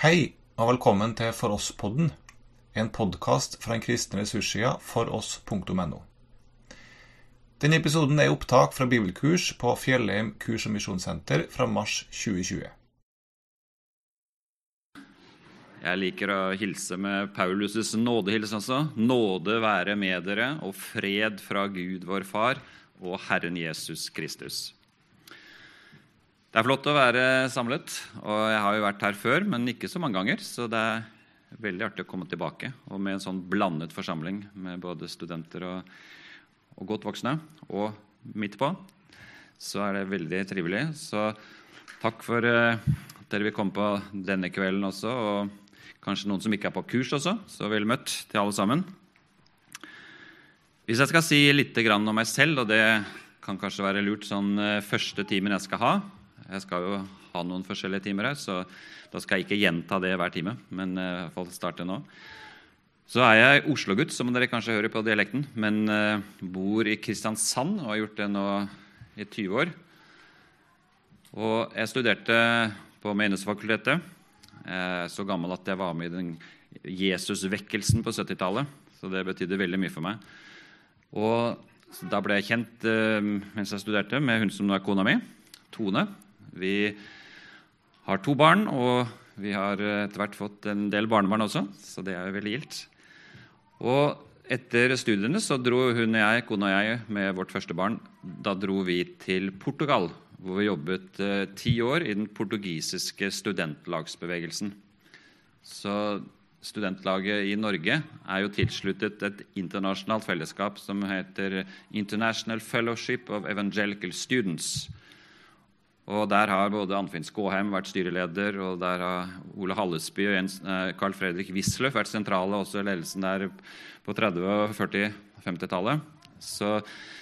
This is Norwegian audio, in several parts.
Hei, og velkommen til For oss-podden, en podkast fra den kristne ressurssida foross.no. Denne episoden er opptak fra bibelkurs på Fjellheim kurs- og misjonssenter fra mars 2020. Jeg liker å hilse med Paulus' nådehilsen også. Nåde være med dere, og fred fra Gud vår Far og Herren Jesus Kristus. Det er flott å være samlet, og jeg har jo vært her før, men ikke så mange ganger. Så det er veldig artig å komme tilbake, og med en sånn blandet forsamling med både studenter og, og godt voksne, og midt på, så er det veldig trivelig. Så takk for uh, at dere vil komme på denne kvelden også. og Kanskje noen som ikke er på kurs også. Så vel møtt til alle sammen. Hvis jeg skal si litt om meg selv, og det kan kanskje være lurt sånn eh, første timen jeg skal ha Jeg skal jo ha noen forskjellige timer her, så da skal jeg ikke gjenta det hver time. Men eh, i hvert starte nå. Så er jeg Oslo-gutt, som dere kanskje hører på dialekten, men uh, bor i Kristiansand og har gjort det nå i 20 år. Og jeg studerte på Menighetsfakultetet Eh, så gammel at jeg var med i den Jesusvekkelsen på 70-tallet. Så det betydde veldig mye for meg. Og Da ble jeg kjent eh, mens jeg studerte, med hun som nå er kona mi, Tone. Vi har to barn, og vi har etter hvert fått en del barnebarn også, så det er jo veldig gildt. Og etter studiene så dro hun og jeg, kona og jeg med vårt første barn da dro vi til Portugal hvor vi jobbet eh, ti år i den portugisiske studentlagsbevegelsen. Så studentlaget i Norge er jo tilsluttet et internasjonalt fellesskap som heter International Fellowship of Evangelical Students. Og Der har både Anfinn Skåheim vært styreleder, og der har Ole Hallesby og Jens, eh, Carl Fredrik Wisløff vært sentrale, også ledelsen der på 30-, og 40-, 50-tallet. Så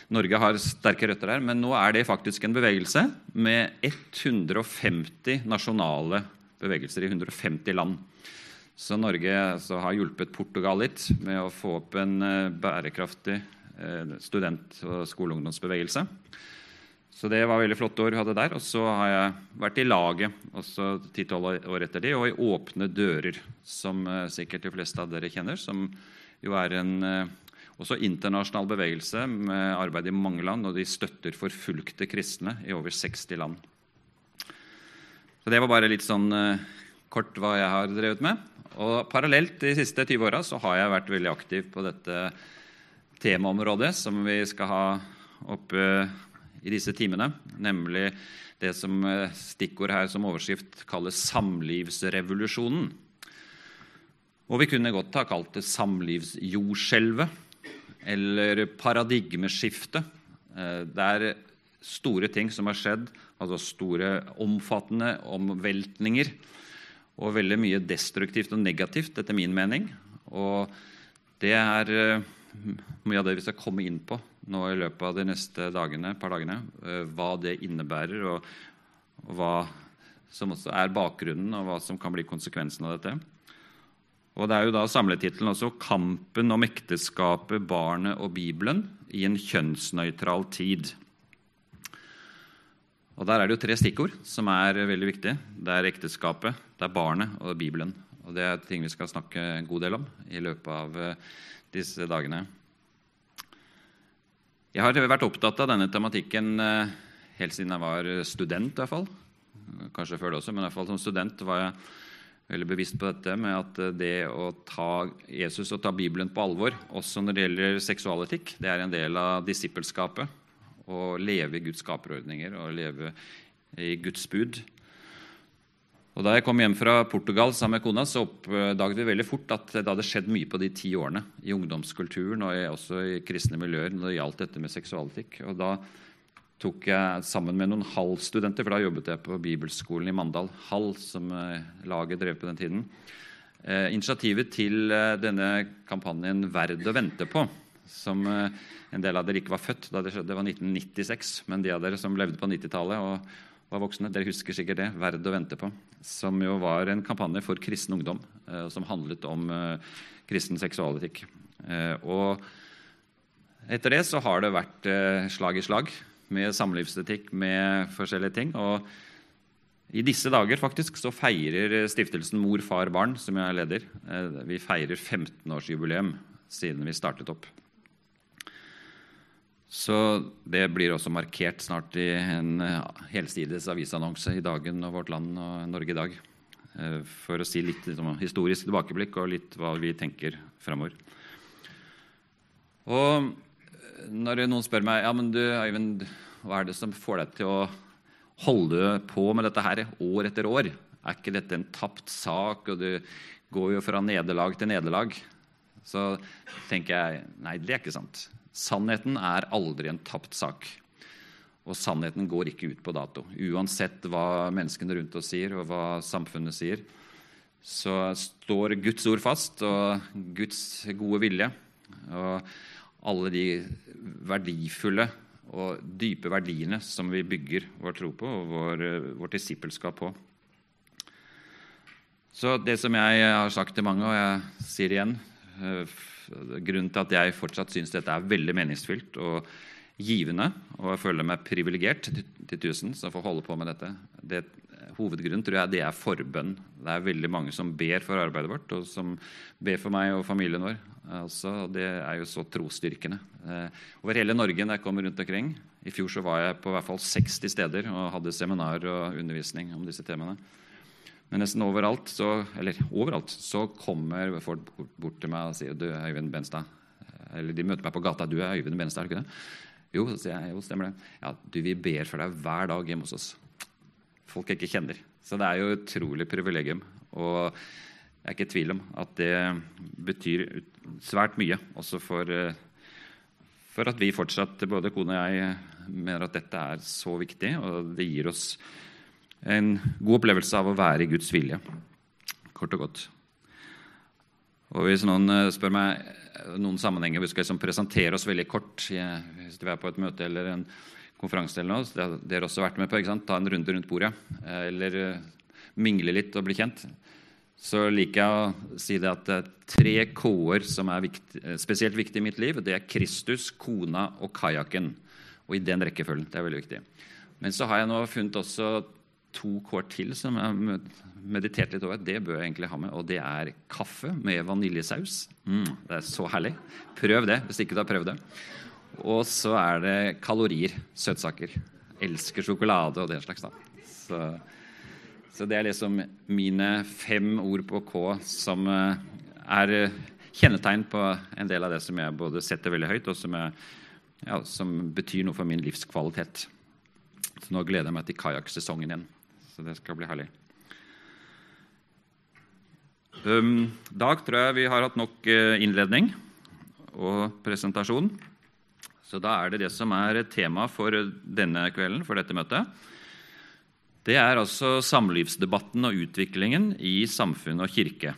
Norge har sterke røtter der. men nå er det faktisk en bevegelse med 150 nasjonale bevegelser i 150 land. Så Norge så har hjulpet Portugal litt med å få opp en uh, bærekraftig uh, student- og skoleungdomsbevegelse. Så det var veldig flotte år vi hadde der. Og så har jeg vært i laget også 10-12 år etter det, og i Åpne dører, som uh, sikkert de fleste av dere kjenner, som jo er en også internasjonal bevegelse med arbeid i mange land, og de støtter forfulgte kristne i over 60 land. Så Det var bare litt sånn uh, kort hva jeg har drevet med. Og Parallelt de siste 20 åra har jeg vært veldig aktiv på dette temaområdet som vi skal ha oppe i disse timene, nemlig det som eh, stikkord her som overskrift kalles samlivsrevolusjonen. Og vi kunne godt ha kalt det samlivsjordskjelvet eller paradigmeskifte. Eh, det er store ting som har skjedd, altså store, omfattende omveltninger. Og veldig mye destruktivt og negativt, etter min mening. Og det er eh, mye av det vi skal komme inn på nå i løpet av de neste dagene, par dagene. Eh, hva det innebærer, og, hva som også er bakgrunnen, og hva som kan bli konsekvensen av dette. Og Det er jo da samletittelen også 'Kampen om ekteskapet, barnet og Bibelen i en kjønnsnøytral tid'. Og Der er det jo tre stikkord som er veldig viktige. Det er ekteskapet, det er barnet og Bibelen. Og Det er ting vi skal snakke en god del om i løpet av eh, disse dagene. Jeg har vært opptatt av denne tematikken eh, helt siden jeg var student. I hvert fall. Kanskje før det også, men i hvert fall som student var jeg veldig bevisst på dette med at eh, det å ta Jesus og ta Bibelen på alvor, også når det gjelder seksualetikk, det er en del av disippelskapet. Å leve i Guds skaperordninger og leve i Guds bud. Og Da jeg kom hjem fra Portugal sammen med kona, så oppdaget vi veldig fort at det hadde skjedd mye på de ti årene i ungdomskulturen og også i kristne miljøer når det gjaldt dette med seksualetikk. Og da tok jeg sammen med noen Hall-studenter, for da jobbet jeg på bibelskolen i Mandal. Hall, som eh, laget drev på den tiden. Eh, initiativet til eh, denne kampanjen 'Verd å vente på', som en del av dere ikke var født da det skjedde, det var 1996. Men de av dere som levde på 90-tallet og var voksne, dere husker sikkert det. 'Verd å vente på', som jo var en kampanje for kristen ungdom, eh, som handlet om eh, kristen seksualetikk. og etter det så har det vært slag i slag med samlivsetikk, med forskjellige ting. Og I disse dager faktisk, så feirer stiftelsen Mor, far, barn, som jeg er leder, eh, vi feirer 15-årsjubileum siden vi startet opp. Så det blir også markert snart i en helsides avisannonse i Dagen og Vårt Land og Norge i dag. Eh, for å si litt liksom, historisk tilbakeblikk og litt hva vi tenker framover. Og når noen spør meg ja, men du, Øyvind, hva er det som får deg til å holde på med dette her år etter år? Er ikke dette en tapt sak, og du går jo fra nederlag til nederlag? Så tenker jeg nei, det er ikke sant. Sannheten er aldri en tapt sak. Og sannheten går ikke ut på dato. Uansett hva menneskene rundt oss sier, og hva samfunnet sier, så står Guds ord fast, og Guds gode vilje. Og alle de verdifulle og dype verdiene som vi bygger vår tro på og vår, vårt disippelskap på. Så det som jeg har sagt til mange, og jeg sier igjen eh, Grunnen til at jeg fortsatt syns dette er veldig meningsfylt og givende, og jeg føler meg privilegert til, tusen som får holde på med dette det, Hovedgrunnen tror jeg det er forbønn. Det er veldig mange som ber for arbeidet vårt, og som ber for meg og familien vår. Altså, det er jo så trosstyrkende. Eh, over hele Norge når jeg kommer rundt omkring. I fjor så var jeg på hvert fall 60 steder og hadde seminar og undervisning om disse temaene. Men nesten overalt så, eller overalt så kommer folk bort til meg og sier du, Øyvind Benstad. Eller de møter meg på gata. 'Du er Øyvind Benstad, er du ikke det?' Jo, så sier jeg, jo, stemmer det. Ja, du, vi ber for deg hver dag hjemme hos oss. Folk jeg ikke kjenner. Så det er jo utrolig privilegium. Og jeg er ikke i tvil om at det betyr svært mye også for, for at vi fortsatt, både kone og jeg, mener at dette er så viktig, og det gir oss en god opplevelse av å være i Guds vilje, kort og godt. Og Hvis noen eh, spør meg noen sammenhenger vi skal liksom presentere oss veldig kort hvis vi er på et møte eller en konferanse eller noe, det har dere også vært med på, ta en runde rundt bordet, eh, eller mingle litt og bli kjent, så liker jeg å si det at det er tre K-er som er viktig, spesielt viktige i mitt liv. Det er Kristus, kona og kajakken. Og i den rekkefølgen. Det er veldig viktig. Men så har jeg nå funnet også to K-er til som jeg har meditert litt over. Det bør jeg egentlig ha med. Og det er kaffe med vaniljesaus. Mm, det er så herlig. Prøv det hvis ikke du har prøvd det. Og så er det kalorier. Søtsaker. Elsker sjokolade og den slags. da. Så så det er liksom mine fem ord på K som eh, er eh, kjennetegn på en del av det som jeg både setter veldig høyt, og som, jeg, ja, som betyr noe for min livskvalitet. Så nå gleder jeg meg til kajakksesongen igjen. Så det skal bli herlig. Um, Dag tror jeg vi har hatt nok uh, innledning og presentasjon. Så da er det det som er tema for denne kvelden, for dette møtet. Det er altså samlivsdebatten og utviklingen i samfunn og kirke.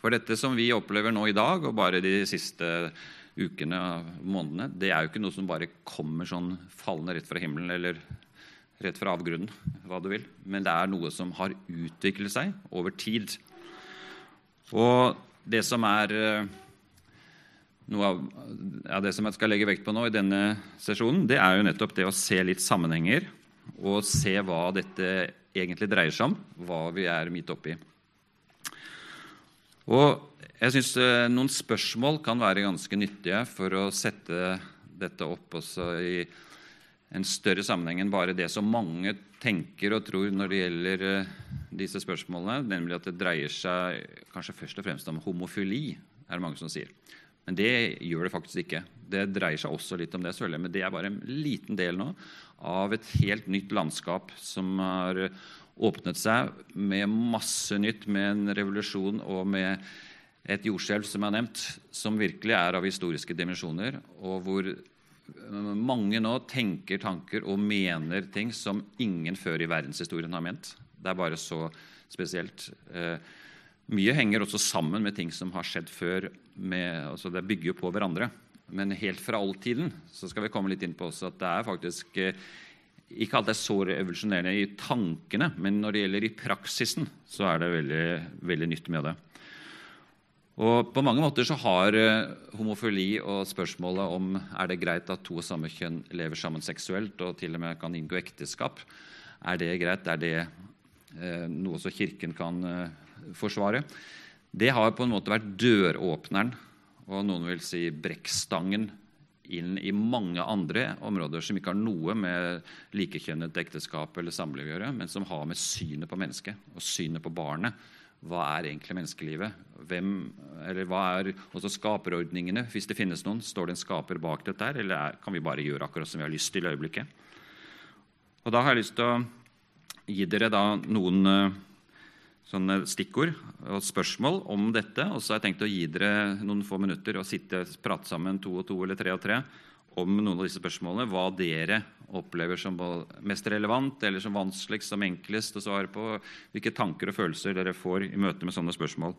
For dette som vi opplever nå i dag, og bare de siste ukene og månedene, det er jo ikke noe som bare kommer sånn fallende rett fra himmelen eller rett fra avgrunnen, hva du vil. Men det er noe som har utviklet seg over tid. Og det som er eh, noe av ja, det som jeg skal legge vekt på nå i denne sesjonen, det er jo nettopp det å se litt sammenhenger og se hva dette egentlig dreier seg om, hva vi er midt oppi. Og jeg syns eh, noen spørsmål kan være ganske nyttige for å sette dette opp også i en større sammenheng enn bare det som mange tenker og tror når det gjelder eh, disse spørsmålene, nemlig at det dreier seg kanskje først og fremst om homofili, er det mange som sier. Men det gjør det faktisk ikke. Det dreier seg også litt om det, selvfølgelig, men det er bare en liten del nå av et helt nytt landskap som har åpnet seg med masse nytt, med en revolusjon og med et jordskjelv som er nevnt, som virkelig er av historiske dimensjoner, og hvor mange nå tenker tanker og mener ting som ingen før i verdenshistorien har ment. Det er bare så spesielt. Eh, mye henger også sammen med ting som har skjedd før. Med, altså det bygger jo på hverandre. Men helt fra oldtiden så skal vi komme litt inn på også at det er faktisk eh, ikke alt er så revolusjonerende i tankene, men når det gjelder i praksisen, så er det veldig, veldig nytt med det. Og På mange måter så har eh, homofili og spørsmålet om er det greit at to og samme kjønn lever sammen seksuelt og til og med kan inngå ekteskap, Er det greit? Er det eh, noe som Kirken kan eh, forsvare? Det har på en måte vært døråpneren, og noen vil si brekkstangen, inn i mange andre områder som ikke har noe med likekjønnet ekteskap eller samliv å gjøre, men som har med synet på mennesket og synet på barnet hva er egentlig menneskelivet? Hvem, eller hva er også skaperordningene, hvis det finnes noen? Står det en skaper bak dette, her, eller er, kan vi bare gjøre akkurat som vi har lyst til i øyeblikket? Og Da har jeg lyst til å gi dere da noen uh, sånne stikkord og spørsmål om dette. Og så har jeg tenkt å gi dere noen få minutter og sitte prate sammen to og to eller tre og tre om noen av disse spørsmålene. Hva dere opplever som mest relevant eller som vanskeligst, som enklest å svare på. Hvilke tanker og følelser dere får i møte med sånne spørsmål.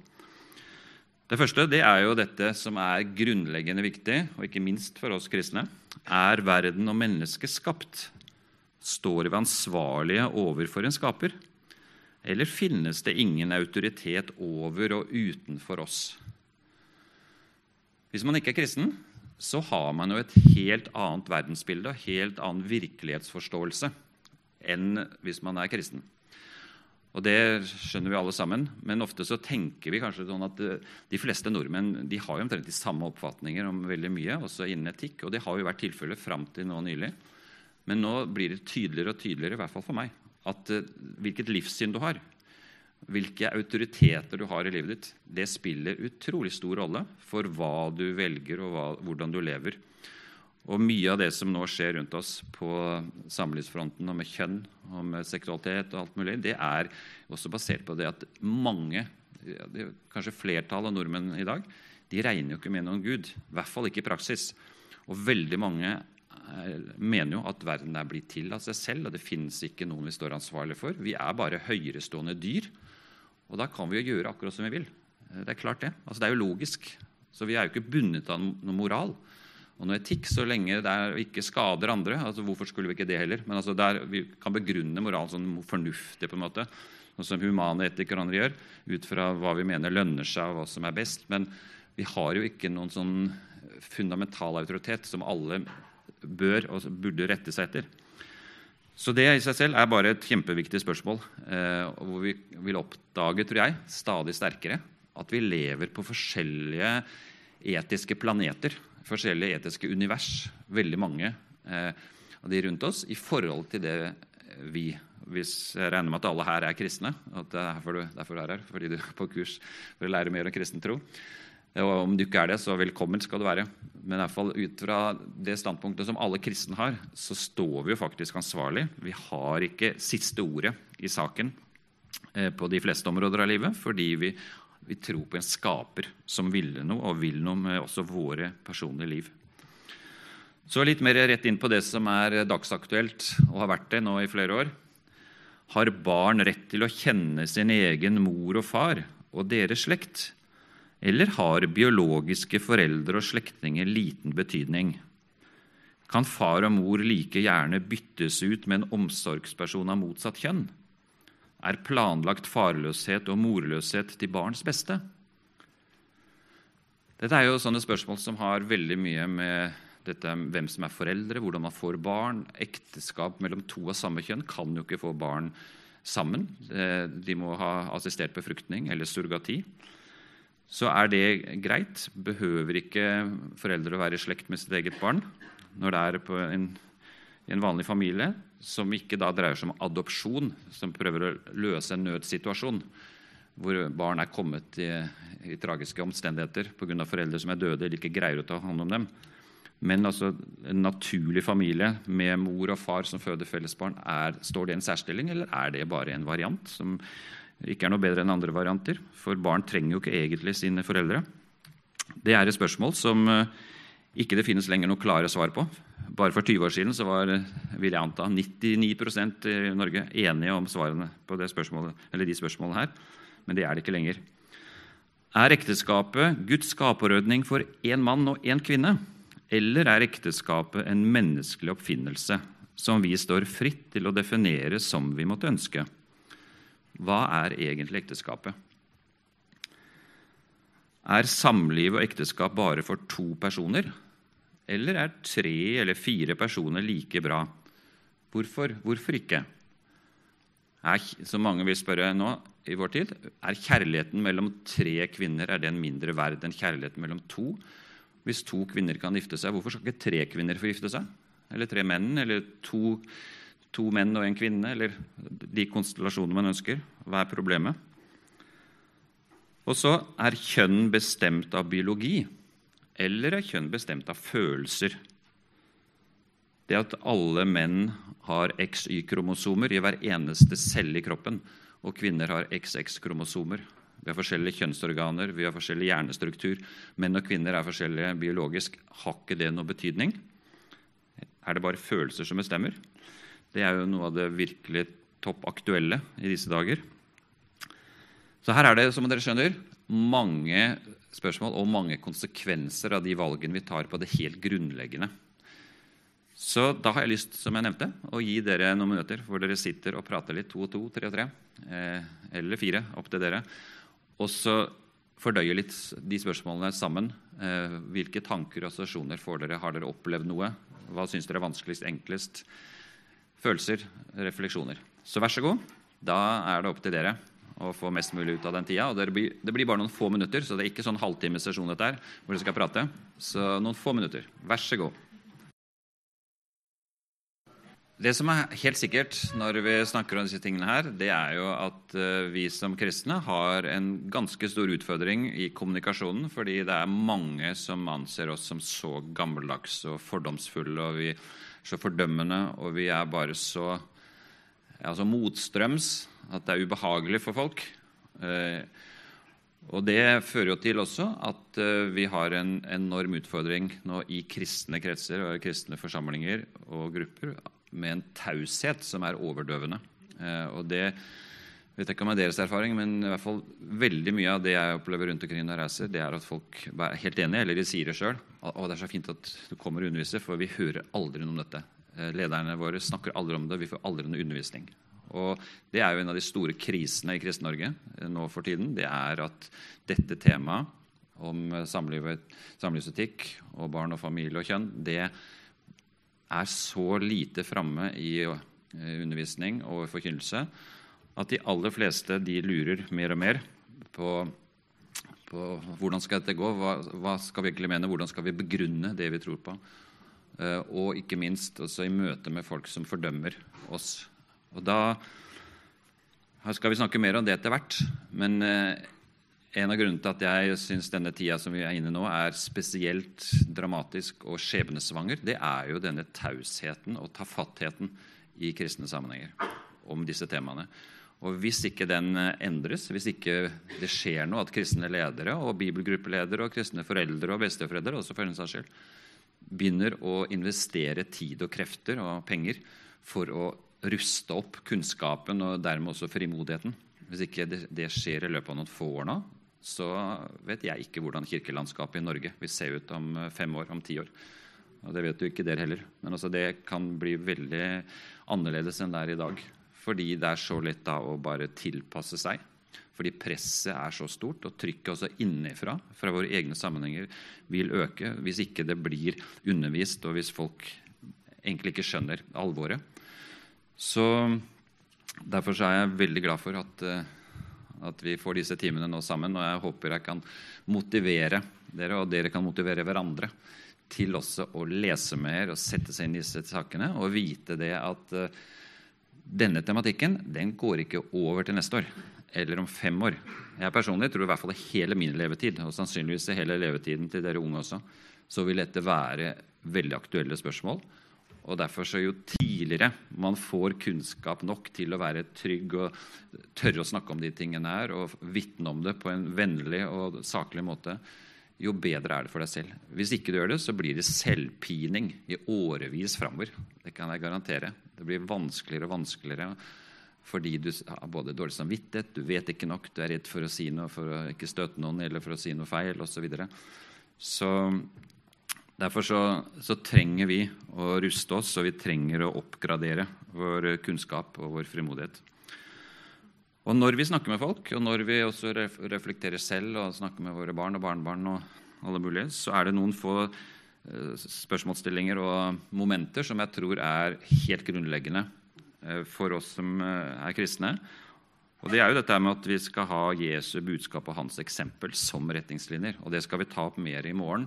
Det første det er jo dette som er grunnleggende viktig, og ikke minst for oss kristne. Er verden og mennesket skapt? Står vi ansvarlige overfor en skaper? Eller finnes det ingen autoritet over og utenfor oss? Hvis man ikke er kristen, så har man jo et helt annet verdensbilde og helt annen virkelighetsforståelse enn hvis man er kristen. Og Det skjønner vi alle sammen, men ofte så tenker vi kanskje sånn at eh, de fleste nordmenn de har jo omtrent de samme oppfatninger om veldig mye, også innen etikk. Og det har jo vært tilfellet fram til nå nylig. Men nå blir det tydeligere og tydeligere, i hvert fall for meg, at uh, hvilket livssyn du har, hvilke autoriteter du har i livet ditt, det spiller utrolig stor rolle for hva du velger og hva, hvordan du lever. Og Mye av det som nå skjer rundt oss på samlivsfronten og med kjønn og med seksualitet, og alt mulig, det er også basert på det at mange, kanskje flertallet av nordmenn i dag, de regner jo ikke med noen gud. I hvert fall ikke i praksis. Og veldig mange eh, mener jo at verden er blitt til av seg selv, og det finnes ikke noen vi står ansvarlig for. Vi er bare høyerestående dyr og da kan vi jo gjøre akkurat som vi vil. Eh, det er klart det. Altså, det er jo logisk. Så vi er jo ikke bundet av noe moral og noe etikk så lenge det ikke skader andre. altså Hvorfor skulle vi ikke det heller? Men altså der, vi kan begrunne moralen sånn fornuftig, på en måte, sånn som humane etikere andre gjør, ut fra hva vi mener lønner seg, og hva som er best. Men vi har jo ikke noen sånn fundamental autoritet som alle bør og burde rette seg etter. Så det i seg selv er bare et kjempeviktig spørsmål, eh, hvor vi vil oppdage, tror jeg, stadig sterkere at vi lever på forskjellige etiske planeter, forskjellige etiske univers, veldig mange eh, av de rundt oss, i forhold til det vi hvis jeg regner med at alle her er kristne, at det er derfor du, derfor du er her, fordi du er på kurs for å lære mer om kristen tro, og om du ikke er det, så velkommen skal du være. Men i hvert fall ut fra det standpunktet som alle kristne har, så står vi jo faktisk ansvarlig. Vi har ikke siste ordet i saken eh, på de fleste områder av livet, fordi vi, vi tror på en skaper som ville noe, og vil noe med også våre personlige liv. Så litt mer rett inn på det som er dagsaktuelt og har vært det nå i flere år. Har barn rett til å kjenne sin egen mor og far og deres slekt? Eller har biologiske foreldre og slektninger liten betydning? Kan far og mor like gjerne byttes ut med en omsorgsperson av motsatt kjønn? Er planlagt farløshet og morløshet til barns beste? Dette er jo sånne spørsmål som har veldig mye med dette, hvem som er foreldre, hvordan man får barn. Ekteskap mellom to av samme kjønn kan jo ikke få barn sammen. De må ha assistert befruktning eller surrogati så er det greit. Behøver ikke foreldre å være i slekt med sitt eget barn når det er en, i en vanlig familie, som ikke da dreier seg om adopsjon, som prøver å løse en nødsituasjon hvor barn er kommet i, i tragiske omstendigheter pga. foreldre som er døde eller ikke greier å ta hånd om dem. Men altså, en naturlig familie med mor og far som føder fellesbarn, er, står det i en særstilling, eller er det bare en variant som ikke er noe bedre enn andre varianter. For barn trenger jo ikke egentlig sine foreldre. Det er et spørsmål som eh, ikke det finnes lenger noe klare svar på. Bare for 20 år siden så var vil jeg anta, 99% i Norge enige om svarene på spørsmålet, de spørsmålene her. Men det er det ikke lenger. Er ekteskapet Guds skaperordning for én mann og én kvinne? Eller er ekteskapet en menneskelig oppfinnelse som vi står fritt til å definere som vi måtte ønske? Hva er egentlig ekteskapet? Er samliv og ekteskap bare for to personer? Eller er tre eller fire personer like bra? Hvorfor, Hvorfor ikke? Er, som mange vil spørre nå i vår tid, er kjærligheten mellom tre kvinner er den mindre verd enn kjærligheten mellom to? Hvis to kvinner kan gifte seg, hvorfor skal ikke tre kvinner få gifte seg? Eller tre menn, eller to, to menn og en kvinne, eller de konstellasjonene man ønsker? Hva er problemet? Og så er kjønn bestemt av biologi, eller er kjønn bestemt av følelser? Det at alle menn har XY-kromosomer i hver eneste celle i kroppen, og kvinner har XX-kromosomer. Vi har forskjellige kjønnsorganer, vi har forskjellig hjernestruktur. Menn og kvinner er forskjellige biologisk. Har ikke det noe betydning? Er det bare følelser som bestemmer? Det er jo noe av det virkelig topp aktuelle i disse dager. Så her er det, som dere skjønner, mange spørsmål og mange konsekvenser av de valgene vi tar på det helt grunnleggende. Så da har jeg lyst som jeg nevnte, å gi dere noen minutter hvor dere sitter og prater litt, to og to, tre og tre, eh, eller fire, opp til dere, og så fordøye litt de spørsmålene sammen. Eh, hvilke tanker og assosiasjoner får dere? Har dere opplevd noe? Hva syns dere er vanskeligst, enklest? Følelser, refleksjoner. Så vær så god. Da er det opp til dere å få mest mulig ut av den tida. Og det blir, det blir bare noen få minutter, så det er ikke sånn halvtimes sesjon dette her, hvor dere skal prate. Så noen få minutter. Vær så god. Det som er helt sikkert når vi snakker om disse tingene her, det er jo at eh, vi som kristne har en ganske stor utfordring i kommunikasjonen, fordi det er mange som anser oss som så gammeldags og fordomsfulle, og vi så fordømmende, og vi er bare så altså motstrøms at det er ubehagelig for folk. Eh, og Det fører jo til også at eh, vi har en enorm utfordring nå i kristne kretser og kristne forsamlinger og grupper med en taushet som er overdøvende. Eh, og det vet ikke om det er deres erfaring, men i hvert fall veldig mye av det jeg opplever rundt omkring når jeg reiser, det er at folk er helt enige, eller de sier det sjøl. Og det er så fint at du kommer og underviser, for vi hører aldri noe om dette. Eh, lederne våre snakker aldri om det, vi får aldri noe undervisning. Og Det er jo en av de store krisene i Kristen-Norge eh, nå for tiden. Det er at dette temaet om samlivsetikk og barn og familie og kjønn, det er så lite framme i eh, undervisning og forkynnelse at de aller fleste de lurer mer og mer på, på hvordan skal dette gå, hva, hva, skal vi egentlig mene, hvordan skal vi begrunne det vi tror på. Uh, og ikke minst også i møte med folk som fordømmer oss. Og da skal vi snakke mer om det etter hvert. Men uh, en av grunnene til at jeg syns denne tida som vi er inne nå, er spesielt dramatisk og skjebnesvanger, det er jo denne tausheten og tafattheten i kristne sammenhenger om disse temaene. Og Hvis ikke den endres, hvis ikke det skjer noe at kristne ledere og bibelgruppeledere og kristne foreldre og besteforeldre også for en saks skyld, begynner å investere tid og krefter og penger for å ruste opp kunnskapen og dermed også frimodigheten Hvis ikke det, det skjer i løpet av noen få år nå, så vet jeg ikke hvordan kirkelandskapet i Norge vil se ut om eh, fem år, om ti år. Og Det vet jo ikke dere heller. Men altså det kan bli veldig annerledes enn det er i dag. Fordi det er så lett da å bare tilpasse seg. Fordi presset er så stort, og trykket også innenfra fra våre egne sammenhenger vil øke hvis ikke det blir undervist, og hvis folk egentlig ikke skjønner alvoret. Så Derfor så er jeg veldig glad for at uh, at vi får disse timene nå sammen. Og jeg håper jeg kan motivere dere, og dere kan motivere hverandre til også å lese mer og sette seg inn i disse sakene og vite det at uh, denne tematikken den går ikke over til neste år eller om fem år. Jeg personlig tror i hvert fall hele min levetid, og sannsynligvis hele levetiden til dere unge også, så vil dette være veldig aktuelle spørsmål og Derfor så jo tidligere man får kunnskap nok til å være trygg og tørre å snakke om de tingene her og vitne om det på en vennlig og saklig måte, jo bedre er det for deg selv. Hvis ikke du gjør det, så blir det selvpining i årevis framover. Det kan jeg garantere. Det blir vanskeligere og vanskeligere fordi du har både dårlig samvittighet, du vet ikke nok, du er redd for å si noe for å ikke støte noen eller for å si noe feil osv. Så, videre. så Derfor så, så, trenger vi å ruste oss, og vi trenger å oppgradere vår kunnskap og vår frimodighet. Og når vi snakker med folk, og når vi også reflekterer selv og snakker med våre barn og barnebarn, og alle mulige, så er det noen få eh, spørsmålsstillinger og momenter som jeg tror er helt grunnleggende eh, for oss som eh, er kristne. Og Det er jo dette med at vi skal ha Jesu budskap og hans eksempel som retningslinjer. Og Det skal vi ta opp mer i morgen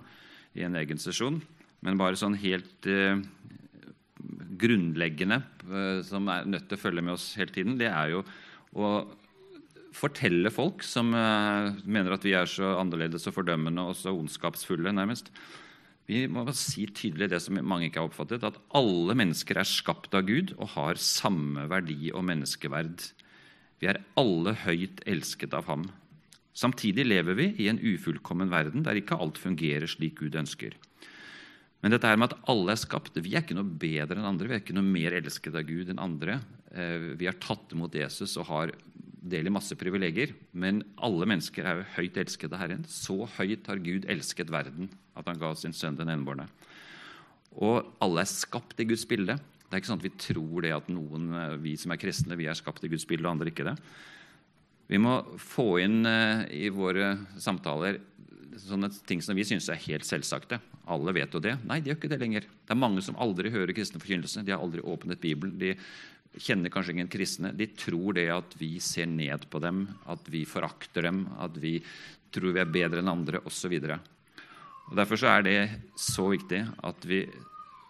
i en egen sesjon. Men bare sånn helt grunnleggende, som er nødt til å følge med oss hele tiden, det er jo å fortelle folk som eh, mener at vi er så annerledes og fordømmende og så ondskapsfulle, nærmest. Vi må bare si tydelig det som mange ikke har oppfattet, at alle mennesker er skapt av Gud og har samme verdi og menneskeverd. Vi er alle høyt elsket av ham. Samtidig lever vi i en ufullkommen verden der ikke alt fungerer slik Gud ønsker. Men dette her med at alle er skapt Vi er ikke noe bedre enn andre. Vi er ikke noe mer elsket av Gud enn andre. Eh, vi har tatt imot Jesus og har del i masse privilegier. Men alle mennesker er jo høyt elsket av Herren. Så høyt har Gud elsket verden at han ga sin sønn den enbårne. Og alle er skapt i Guds bilde. Det er ikke sånn at vi tror det at noen, eh, vi som er kristne, vi er skapt i Guds bilde, og andre ikke det. Vi må få inn eh, i våre samtaler sånne ting som vi syns er helt selvsagte. Alle vet jo det. Nei, de gjør ikke det lenger. Det er mange som aldri hører kristen forkynnelse. De har aldri åpnet Bibelen. De kjenner kanskje ingen kristne. De tror det at vi ser ned på dem, at vi forakter dem, at vi tror vi er bedre enn andre, osv. Derfor så er det så viktig at vi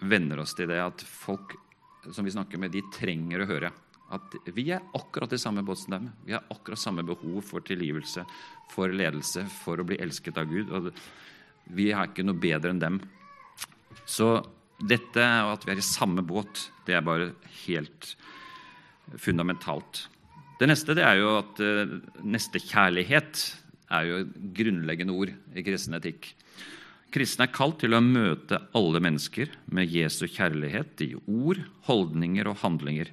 venner oss til det at folk som vi snakker med, de trenger å høre at vi er akkurat i samme båt som dem. Vi har akkurat samme behov for tilgivelse, for ledelse, for å bli elsket av Gud. og Vi er ikke noe bedre enn dem. Så dette, og at vi er i samme båt, det er bare helt fundamentalt. Det neste det er jo at uh, nestekjærlighet er jo grunnleggende ord i kristen etikk. Kristne er kalt til å møte alle mennesker med Jesu kjærlighet i ord, holdninger og handlinger.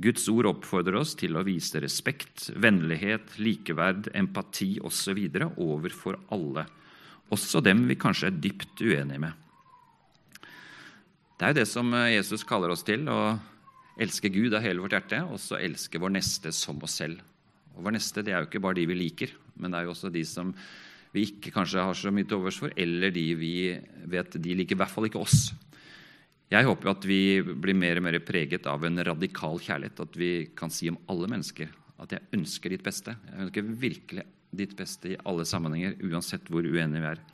Guds ord oppfordrer oss til å vise respekt, vennlighet, likeverd, empati osv. overfor alle, også dem vi kanskje er dypt uenige med. Det er jo det som Jesus kaller oss til, å elske Gud av hele vårt hjerte, og så elske vår neste som oss selv. Og Vår neste det er jo ikke bare de vi liker, men det er jo også de som vi ikke kanskje har så mye til overs for, eller de vi vet de liker i hvert fall ikke oss. Jeg håper at vi blir mer og mer preget av en radikal kjærlighet. At vi kan si om alle mennesker at jeg ønsker ditt beste. Jeg ønsker virkelig ditt beste i alle sammenhenger, uansett hvor uenige vi er.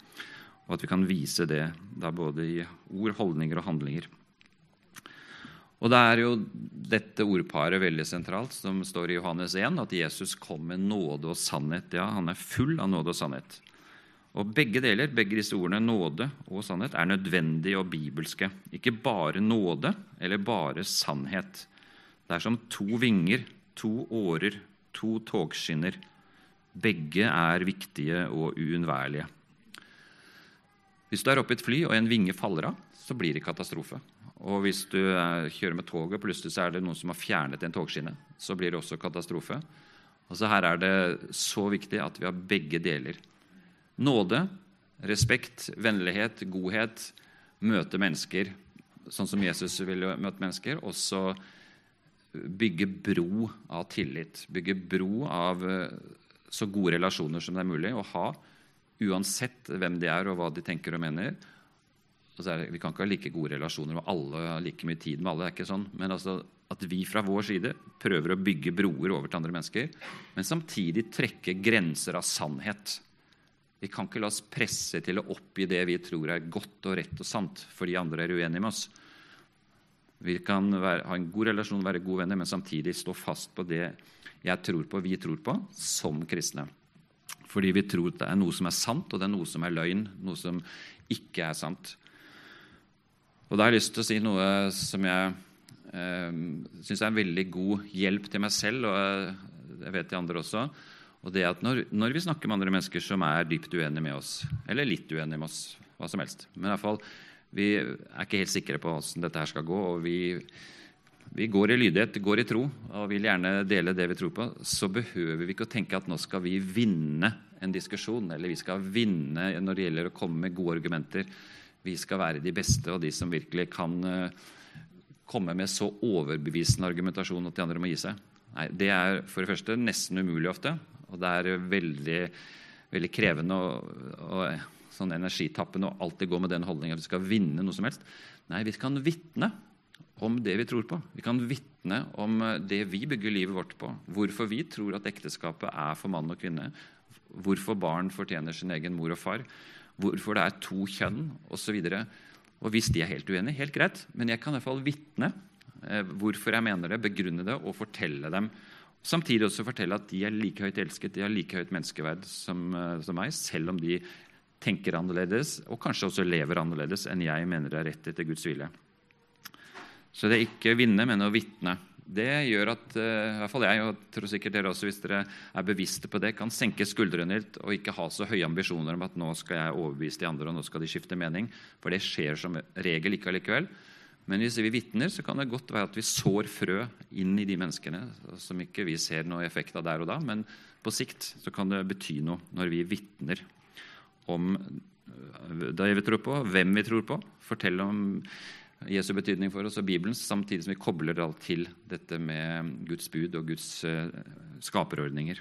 Og at vi kan vise det da både i ord, holdninger og handlinger. Og det er jo dette ordparet veldig sentralt, som står i Johannes 1, at Jesus kom med nåde og sannhet. Ja, han er full av nåde og sannhet. Og Begge deler, begge disse ordene, nåde og sannhet, er nødvendige og bibelske. Ikke bare nåde eller bare sannhet. Det er som to vinger, to årer, to togskinner. Begge er viktige og uunnværlige. Hvis du er oppe i et fly og en vinge faller av, så blir det katastrofe. Og hvis du kjører med toget, og plutselig så er det noen som har fjernet en togskinne, så blir det også katastrofe. Og så Her er det så viktig at vi har begge deler. Nåde, respekt, vennlighet, godhet. Møte mennesker sånn som Jesus ville møte mennesker. Og så bygge bro av tillit. Bygge bro av eh, så gode relasjoner som det er mulig å ha. Uansett hvem de er og hva de tenker og mener. Og vi kan ikke ha like gode relasjoner med alle og like mye tid med alle. det er ikke sånn, Men altså, at vi fra vår side prøver å bygge broer over til andre mennesker, men samtidig trekke grenser av sannhet. Vi kan ikke la oss presse til å oppgi det vi tror er godt og rett og sant, fordi andre er uenige med oss. Vi kan være, ha en god relasjon, være gode venner, men samtidig stå fast på det jeg tror på, vi tror på, som kristne. Fordi vi tror det er noe som er sant, og det er noe som er løgn, noe som ikke er sant. Og Da har jeg lyst til å si noe som jeg eh, syns er en veldig god hjelp til meg selv, og jeg vet de andre også. Og det at når, når, vi snakker med andre mennesker som er dypt uenige med oss, eller litt uenige med oss, hva som helst Men i hvert fall, vi er ikke helt sikre på hvordan dette her skal gå, og vi, vi går i lydighet, går i tro, og vil gjerne dele det vi tror på, så behøver vi ikke å tenke at nå skal vi vinne en diskusjon, eller vi skal vinne når det gjelder å komme med gode argumenter. Vi skal være de beste og de som virkelig kan uh, komme med så overbevisende argumentasjon at de andre må gi seg. Nei, Det er for det første nesten umulig ofte. Og det er veldig, veldig krevende og, og sånn energitappende å alltid gå med den holdningen at vi skal vinne noe som helst. Nei, vi kan vitne om det vi tror på. Vi kan vitne om det vi bygger livet vårt på. Hvorfor vi tror at ekteskapet er for mann og kvinne. Hvorfor barn fortjener sin egen mor og far. Hvorfor det er to kjønn osv. Hvis de er helt uenige, helt greit, men jeg kan i hvert fall vitne eh, hvorfor jeg mener det, begrunne det og fortelle dem. Samtidig også fortelle at de er like høyt elsket, de har like høyt menneskeverd som, eh, som meg, selv om de tenker annerledes og kanskje også lever annerledes enn jeg mener er rett etter Guds vilje. Så det er ikke vinne, men å vitne. Det gjør at uh, i hvert fall jeg, og tror sikkert dere også, hvis dere er bevisste på det, kan senke skuldrene litt og ikke ha så høye ambisjoner om at nå skal jeg overbevise de andre, og nå skal de skifte mening. For det skjer som regel ikke allikevel. Men hvis vi vitner, så kan det godt være at vi sår frø inn i de menneskene som ikke vi ser noe effekt av der og da, men på sikt så kan det bety noe når vi vitner om eh, det vi tror på, hvem vi tror på, Fortell om Jesu betydning for oss og Bibelen, samtidig som vi kobler alt til dette med Guds bud og Guds uh, skaperordninger.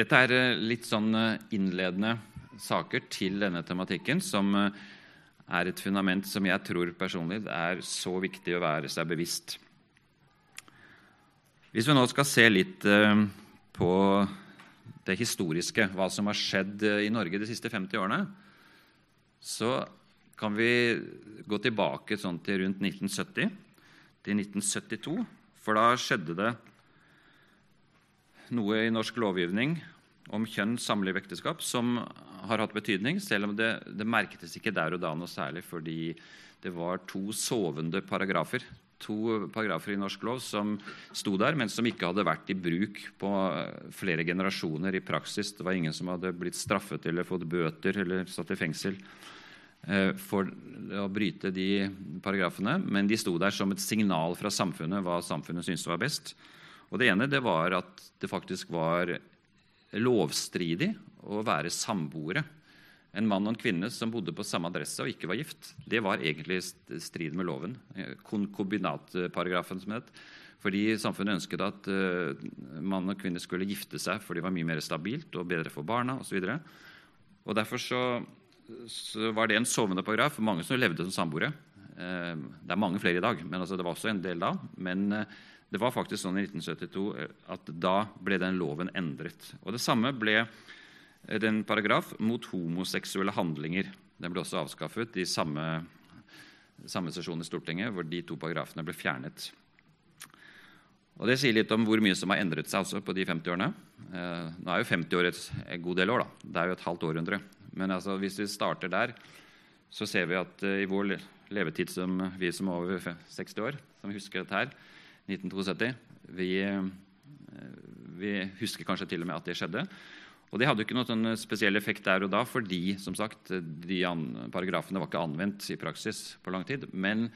Dette er uh, litt sånn uh, innledende saker til denne tematikken, som er et fundament som jeg tror personlig er så viktig å være seg bevisst. Hvis vi nå skal se litt på det historiske, hva som har skjedd i Norge de siste 50 årene, så kan vi gå tilbake sånn til rundt 1970, til 1972. For da skjedde det noe i norsk lovgivning om kjønn samlivekteskap som har hatt betydning, selv om det, det merketes ikke der og da noe særlig fordi det var to sovende paragrafer to paragrafer i norsk lov som sto der, men som ikke hadde vært i bruk på flere generasjoner i praksis. Det var ingen som hadde blitt straffet eller fått bøter eller satt i fengsel eh, for å bryte de paragrafene, men de sto der som et signal fra samfunnet hva samfunnet syntes var best. Og Det ene det var at det faktisk var lovstridig å være samboere en mann og en kvinne som bodde på samme adresse og ikke var gift. Det var egentlig strid med loven. Konkubinatparagrafen, som het. Fordi samfunnet ønsket at uh, mann og kvinne skulle gifte seg, for det var mye mer stabilt og bedre for barna osv. Derfor så, så var det en sovende paragraf for mange som levde som samboere. Uh, det er mange flere i dag, men altså det var også en del da. Men uh, det var faktisk sånn i 1972 at da ble den loven endret. Og Det samme ble en paragraf mot homoseksuelle handlinger. Den ble også avskaffet i samme, samme sesjon i Stortinget, hvor de to paragrafene ble fjernet. Og Det sier litt om hvor mye som har endret seg også på de 50 årene. Eh, nå er jo 50 år et, et god del år. da. Det er jo et halvt århundre. Men altså, hvis vi starter der, så ser vi at eh, i vår levetid som vi som er over 60 år, som husker dette her, 1972 vi, eh, vi husker kanskje til og med at det skjedde. Og Det hadde ikke noen sånn spesiell effekt der og da, fordi som sagt, de paragrafene var ikke anvendt i praksis på lang tid. Men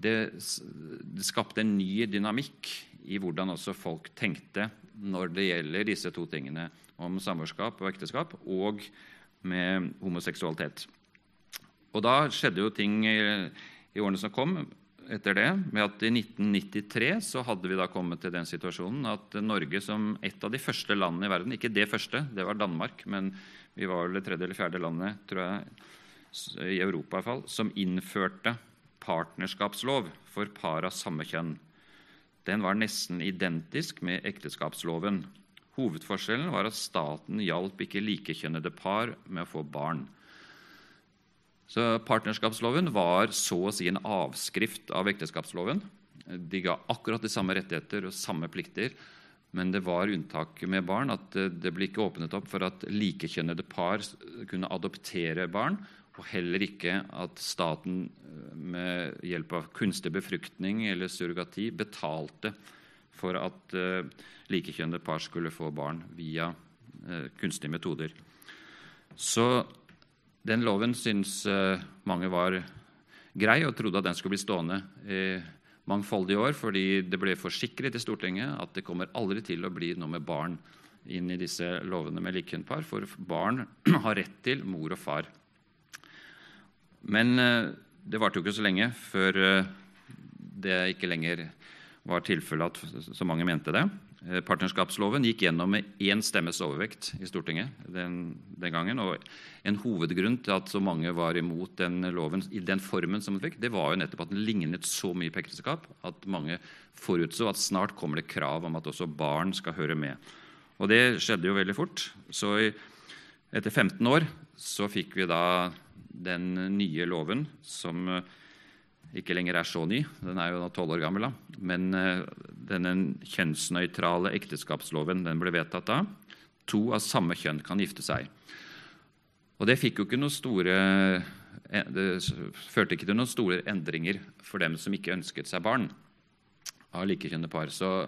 det, det skapte en ny dynamikk i hvordan også folk tenkte når det gjelder disse to tingene om samboerskap og ekteskap, og med homoseksualitet. Og da skjedde jo ting i årene som kom, etter det med at i 1993 så hadde vi da kommet til den situasjonen at Norge som et av de første landene i verden Ikke det første, det var Danmark, men vi var vel det tredje eller fjerde landet tror jeg, i Europa i hvert fall, som innførte partnerskapslov for par av samme kjønn. Den var nesten identisk med ekteskapsloven. Hovedforskjellen var at staten hjalp ikke likekjønnede par med å få barn. Så Partnerskapsloven var så å si en avskrift av ekteskapsloven. De ga akkurat de samme rettigheter og samme plikter, men det var unntak med barn. at Det ble ikke åpnet opp for at likekjønnede par kunne adoptere barn, og heller ikke at staten eh, med hjelp av kunstig befruktning eller surrogati betalte for at uh, likekjønnede par skulle få barn via uh, kunstige metoder. Så den loven syns eh, mange var grei, og trodde at den skulle bli stående i mangfoldige år, fordi det ble forsikret i Stortinget at det kommer aldri til å bli noe med barn inn i disse lovene med likekjønnpar, for barn har rett til mor og far. Men eh, det varte jo ikke så lenge før eh, det ikke lenger var tilfellet at så mange mente det. Eh, partnerskapsloven gikk gjennom med én stemmes overvekt i Stortinget den, den, gangen. og En hovedgrunn til at så mange var imot den loven i den formen som den fikk, det var jo nettopp at den lignet så mye på ekteskap at mange forutså at snart kommer det krav om at også barn skal høre med. Og det skjedde jo veldig fort. Så etter 15 år så fikk vi da den nye loven som eh, ikke lenger er så ny, den er jo tolv år gammel, da. men uh, denne kjønnsnøytrale ekteskapsloven den ble vedtatt da. To av samme kjønn kan gifte seg. Og det fikk jo ikke noen store eh, det førte ikke til noen store endringer for dem som ikke ønsket seg barn av likekjønnede par. Så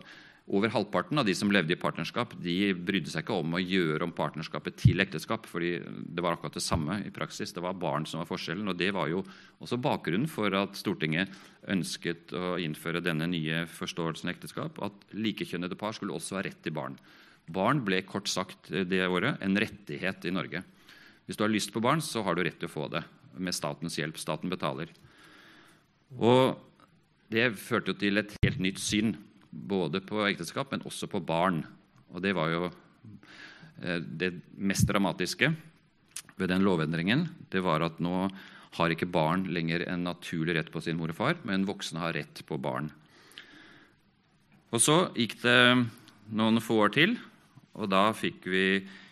over halvparten av de som levde i partnerskap, de brydde seg ikke om å gjøre om partnerskapet til ekteskap, fordi det var akkurat det samme i praksis. Det var barn som var forskjellen. og Det var jo også bakgrunnen for at Stortinget ønsket å innføre denne nye forståelsen av ekteskap, at likekjønnede par skulle også ha rett til barn. Barn ble kort sagt det året en rettighet i Norge. Hvis du har lyst på barn, så har du rett til å få det med statens hjelp. Staten betaler. Og det førte til et helt nytt syn både på ekteskap, men også på barn. Og det var jo eh, det mest dramatiske ved den lovendringen. Det var at nå har ikke barn lenger en naturlig rett på sin mor og far, men voksne har rett på barn. Og Så gikk det noen få år til, og da fikk vi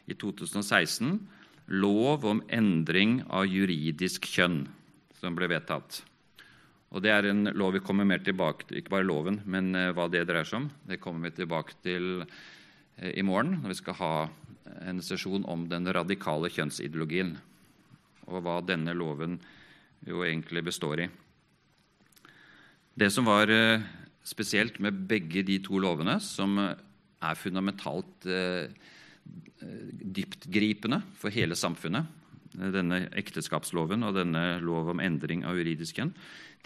i 2016 lov om endring av juridisk kjønn, som ble vedtatt. Og Det er en lov vi kommer mer tilbake til, ikke bare loven, men uh, hva det dreier seg om. Det kommer vi tilbake til uh, i morgen når vi skal ha en sesjon om den radikale kjønnsideologien. Og hva denne loven jo egentlig består i. Det som var uh, spesielt med begge de to lovene, som er fundamentalt dyptgripende for hele samfunnet, denne ekteskapsloven og denne lov om endring av juridisk kjønn,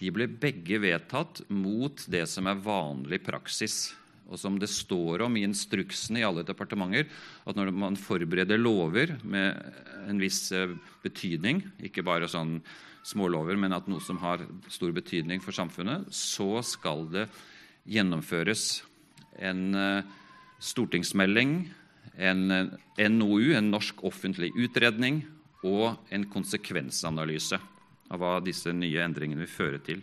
de ble begge vedtatt mot det som er vanlig praksis, og som det står om i instruksene i alle departementer, at når man forbereder lover med en viss eh, betydning, ikke bare sånn smålover, men at noe som har stor betydning for samfunnet, så skal det gjennomføres en eh, stortingsmelding, en NOU, en norsk offentlig utredning, og en konsekvensanalyse av hva disse nye endringene vil føre til.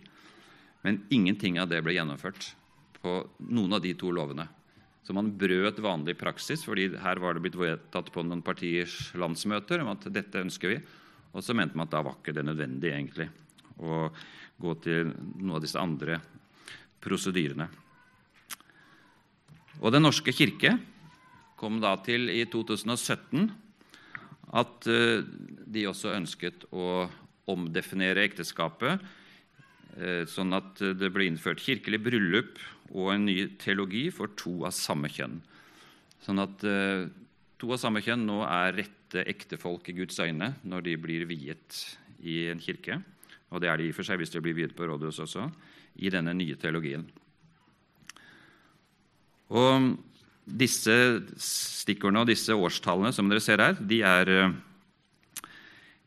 Men ingenting av det ble gjennomført på noen av de to lovene. Så man brøt vanlig praksis, fordi her var det blitt vedtatt på noen partiers landsmøter om at dette ønsker vi. Og så mente man at da var ikke det nødvendig egentlig å gå til noen av disse andre prosedyrene. Og Den norske kirke kom da til i 2017 at eh, de også ønsket å omdefinere ekteskapet, eh, sånn at det ble innført kirkelig bryllup og en ny teologi for to av samme kjønn. Sånn at eh, to av samme kjønn nå er rette ektefolk i Guds øyne når de blir viet i en kirke. Og det er de i og for seg hvis de blir viet på rådhus også, i denne nye teologien. Og disse stikkordene og disse årstallene som dere ser her, de er eh,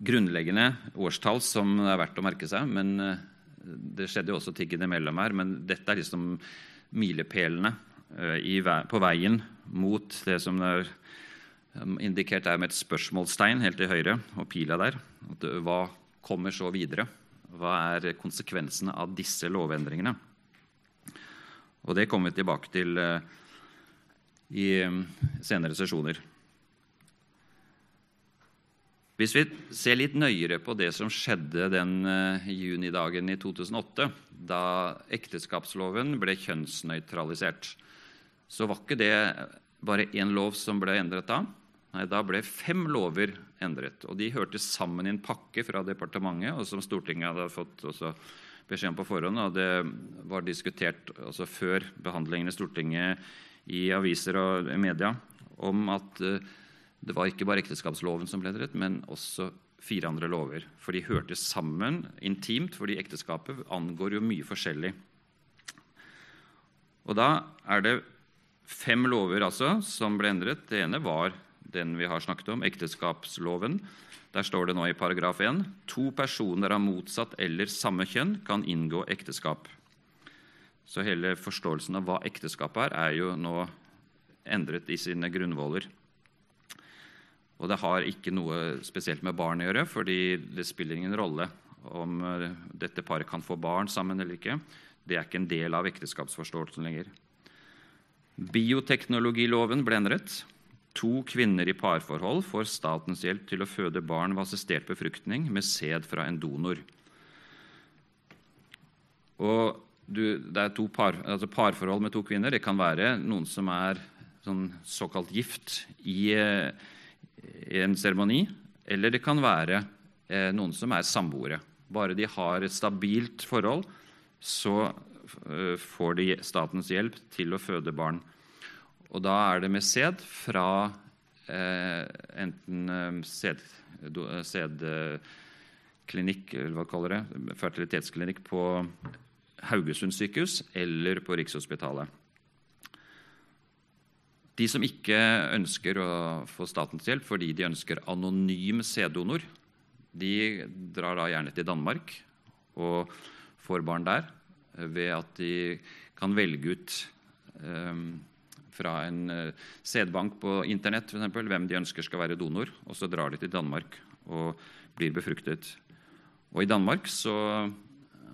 grunnleggende årstall som det er verdt å merke seg. men eh, Det skjedde jo også ting innimellom her, men dette er liksom milepælene eh, på veien mot det som er um, indikert er med et spørsmålstegn helt til høyre og pila der. Eh, hva kommer så videre? Hva er konsekvensene av disse lovendringene? Og Det kommer vi tilbake til i um, senere sesjoner. Hvis vi ser litt nøyere på det som skjedde den uh, junidagen i 2008, da ekteskapsloven ble kjønnsnøytralisert, så var ikke det bare én lov som ble endret da. Nei, Da ble fem lover endret. og De hørte sammen i en pakke fra departementet, og som Stortinget hadde fått beskjed om på forhånd. og Det var diskutert altså før behandlingen i Stortinget i aviser og media om at uh, det var ikke bare ekteskapsloven som ble endret, men også fire andre lover. For de hørte sammen intimt, fordi ekteskapet angår jo mye forskjellig. Og da er det fem lover altså som ble endret. Det ene var den vi har snakket om, ekteskapsloven. Der står det nå i paragraf 1 to personer av motsatt eller samme kjønn kan inngå ekteskap. Så hele forståelsen av hva ekteskap er, er jo nå endret i sine grunnvoller. Og det har ikke noe spesielt med barn å gjøre, fordi det spiller ingen rolle om eh, dette paret kan få barn sammen eller ikke. Det er ikke en del av ekteskapsforståelsen lenger. Bioteknologiloven ble endret. To kvinner i parforhold får statens hjelp til å føde barn ved assistert befruktning med sæd fra en donor. Og du, det er par, altså parforhold med to kvinner. Det kan være noen som er sånn såkalt gift i, i en seremoni, eller det kan være eh, noen som er samboere. Bare de har et stabilt forhold, så eh, får de statens hjelp til å føde barn. Og da er det med sæd fra eh, enten eh, sædklinikk, eller hva kaller det, fertilitetsklinikk på Haugesund sykehus eller på Rikshospitalet. De som ikke ønsker å få statens hjelp fordi de ønsker anonym sæddonor, de drar da gjerne til Danmark og får barn der ved at de kan velge ut um, fra en uh, sædbank på Internett for eksempel, hvem de ønsker skal være donor. og Så drar de til Danmark og blir befruktet. Og I Danmark så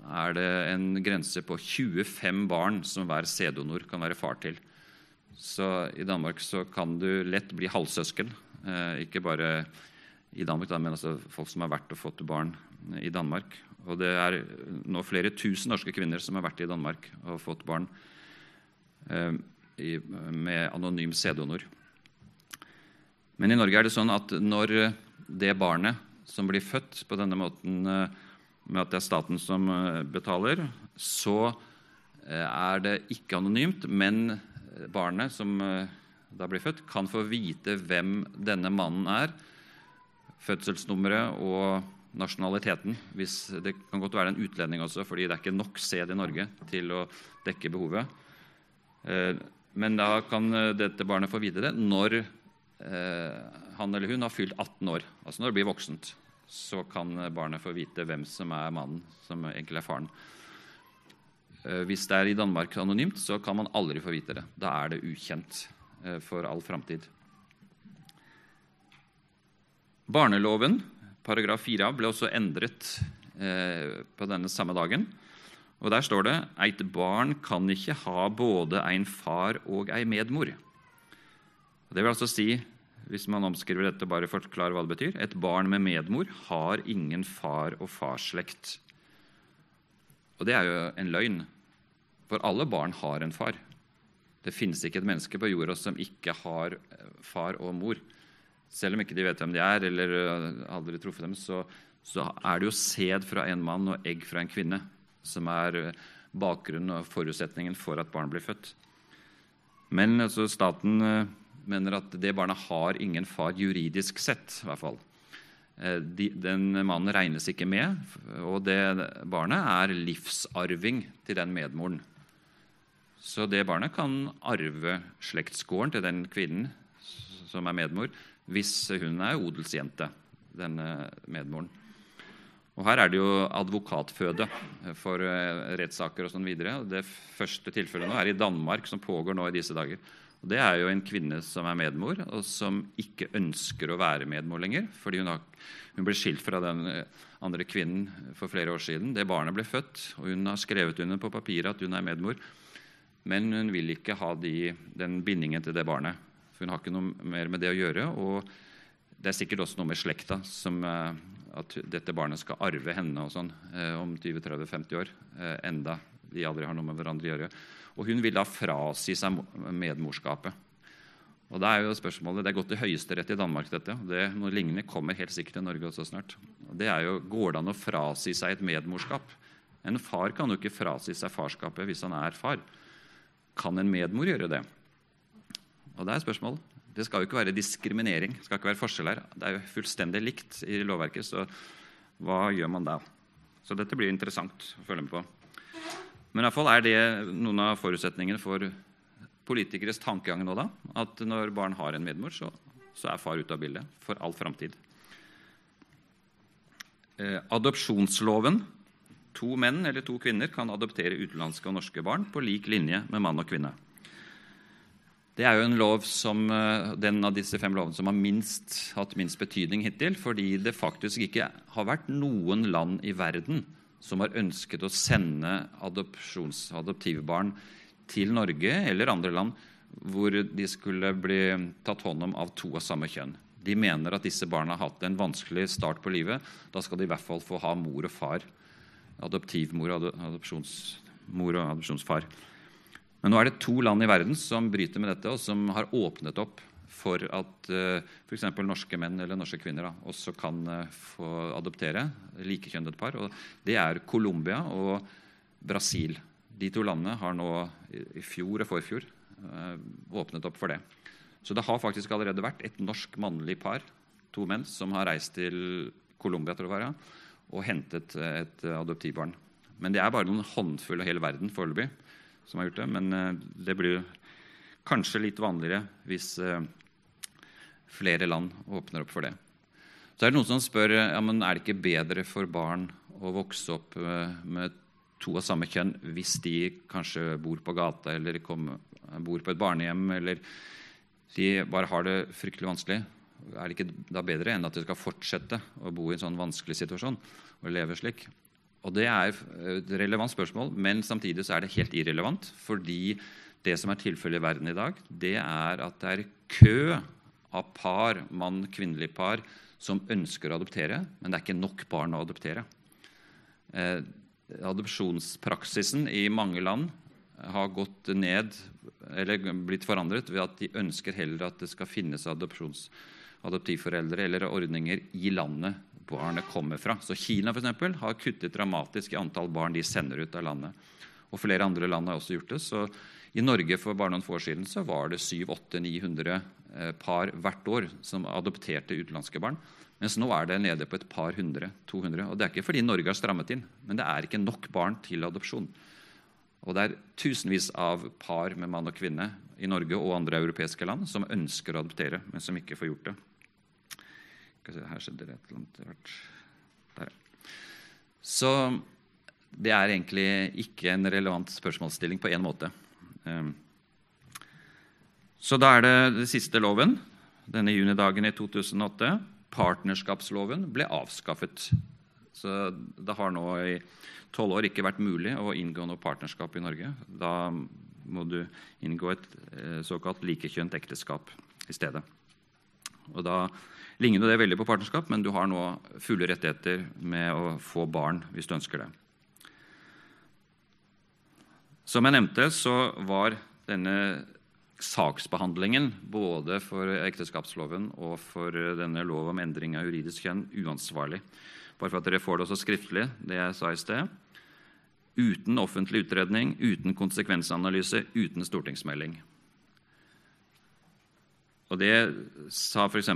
er det en grense på 25 barn som hver sæddonor kan være far til. Så i Danmark så kan du lett bli halvsøsken. Eh, ikke bare i Danmark, men altså folk som har vært og fått barn i Danmark. Og det er nå flere tusen norske kvinner som har vært i Danmark og fått barn eh, i, med anonym sæddonor. Men i Norge er det sånn at når det barnet som blir født på denne måten eh, med at det er staten som eh, betaler, så eh, er det ikke anonymt, men barnet som eh, da blir født, kan få vite hvem denne mannen er, fødselsnummeret og nasjonaliteten. Hvis det kan godt være en utlending også, fordi det er ikke nok sæd i Norge til å dekke behovet. Men da kan dette barnet få vite det når han eller hun har fylt 18 år, altså når det blir voksent så kan barnet få vite hvem som er mannen, som egentlig er faren. Eh, hvis det er i Danmark anonymt, så kan man aldri få vite det. Da er det ukjent eh, for all framtid. Barneloven, paragraf 4 ble også endret eh, på denne samme dagen. Og Der står det eit barn kan ikke ha både ein far og ei medmor. Det vil altså si hvis man omskriver dette bare forklarer hva det betyr. Et barn med medmor har ingen far- og farsslekt. Og det er jo en løgn, for alle barn har en far. Det finnes ikke et menneske på jorda som ikke har eh, far og mor. Selv om ikke de vet hvem de er, eller eh, aldri truffet dem, så, så er det jo sæd fra en mann og egg fra en kvinne som er eh, bakgrunnen og forutsetningen for at barn blir født. Men altså, staten mener at det barnet har ingen far juridisk sett. i hvert fall. De, den mannen regnes ikke med, og det barnet er livsarving til den medmoren. Så det barnet kan arve slektsgården til den kvinnen som er medmor, hvis hun er odelsjente, denne medmoren. Og Her er det jo advokatføde for eh, rettssaker og sånn videre. Det første tilfellet nå er i Danmark, som pågår nå i disse dager. Og Det er jo en kvinne som er medmor, og som ikke ønsker å være medmor lenger. fordi hun, har, hun ble skilt fra den eh, andre kvinnen for flere år siden. Det barnet ble født, og hun har skrevet under på papiret at hun er medmor. Men hun vil ikke ha de, den bindingen til det barnet. For hun har ikke noe mer med det å gjøre. Og det er sikkert også noe med slekta, som eh, at dette barnet skal arve henne og sånn eh, om 20-30-50 år. Enda de aldri har noe med hverandre å gjøre. Og hun vil da frasi seg medmorskapet. Og da er jo spørsmålet, Det er gått til Høyesterett i Danmark. dette, det, Noe lignende kommer helt sikkert til Norge også snart. Og det er jo, Går det an å frasi seg et medmorskap? En far kan jo ikke frasi seg farskapet hvis han er far. Kan en medmor gjøre det? Og Det er spørsmålet. Det skal jo ikke være diskriminering. Det skal ikke være forskjell her. Det er jo fullstendig likt i lovverket, så hva gjør man da? Så dette blir interessant å følge med på. Men i hvert fall er det noen av forutsetningene for politikeres tankegang nå, da. At når barn har en medmor, så, så er far ute av bildet for all framtid. Eh, adopsjonsloven To menn eller to kvinner kan adoptere utenlandske og norske barn på lik linje med mann og kvinne. Det er jo en lov som, eh, den av disse fem lovene som har minst, hatt minst betydning hittil, fordi det faktisk ikke har vært noen land i verden som har ønsket å sende adoptivbarn til Norge eller andre land hvor de skulle bli tatt hånd om av to av samme kjønn. De mener at disse barna har hatt en vanskelig start på livet. Da skal de i hvert fall få ha mor og far. Adoptivmor og adopsjonsmor og adopsjonsfar. Men nå er det to land i verden som bryter med dette, og som har åpnet opp for at uh, eh, f.eks. norske menn eller norske kvinner da, også kan uh, få adoptere likekjønnet par. og Det er Colombia og Brasil. De to landene har nå i fjor og forfjor uh, åpnet opp for det. Så det har faktisk allerede vært et norsk mannlig par, to menn, som har reist til Colombia tror jeg det var, og hentet et adoptivbarn. Men det er bare noen håndfull av hele verden foreløpig som har gjort det. Men eh, det blir kanskje litt vanligere hvis eh, flere land åpner opp for det. Så er det noen som spør ja, men er det ikke bedre for barn å vokse opp eh, med to av samme kjønn hvis de kanskje bor på gata eller kommer, bor på et barnehjem eller de bare har det fryktelig vanskelig? Er det ikke da bedre enn at de skal fortsette å bo i en sånn vanskelig situasjon og leve slik? Og Det er et relevant spørsmål, men samtidig så er det helt irrelevant. Fordi det som er tilfellet i verden i dag, det er at det er kø av par, mann-kvinnelig par, som ønsker å adoptere, men det er ikke nok barn å adoptere. Eh, adopsjonspraksisen i mange land har gått ned eller blitt forandret ved at de ønsker heller at det skal finnes adoptivforeldre eller ordninger i landet barnet kommer fra. Så Kina for eksempel, har kuttet dramatisk i antall barn de sender ut av landet. Og Flere andre land har også gjort det. så I Norge for bare noen få år siden så var det 700-900 eh, par hvert år som adopterte utenlandske barn. Mens nå er det nede på et par hundre. 200. Og Det er ikke fordi Norge har strammet inn, men det er ikke nok barn til adopsjon. Og det er tusenvis av par med mann og kvinne i Norge og andre europeiske land som ønsker å adoptere, men som ikke får gjort det. Her skjedde det et eller annet. Der. Så det er egentlig ikke en relevant spørsmålsstilling på én måte. Ehm, så da er det den siste loven, denne junidagen i 2008. Partnerskapsloven ble avskaffet. Så det har nå i tolv år ikke vært mulig å inngå noe partnerskap i Norge. Da må du inngå et eh, såkalt likekjønt ekteskap i stedet. Og da ligner det veldig på partnerskap, men du har nå fulle rettigheter med å få barn hvis du ønsker det. Som jeg nevnte, så var denne saksbehandlingen både for ekteskapsloven og for denne lov om endring av juridisk kjønn uansvarlig. Bare for at dere får det også skriftlig, det jeg sa i sted. Uten offentlig utredning, uten konsekvensanalyse, uten stortingsmelding. Og Det sa f.eks.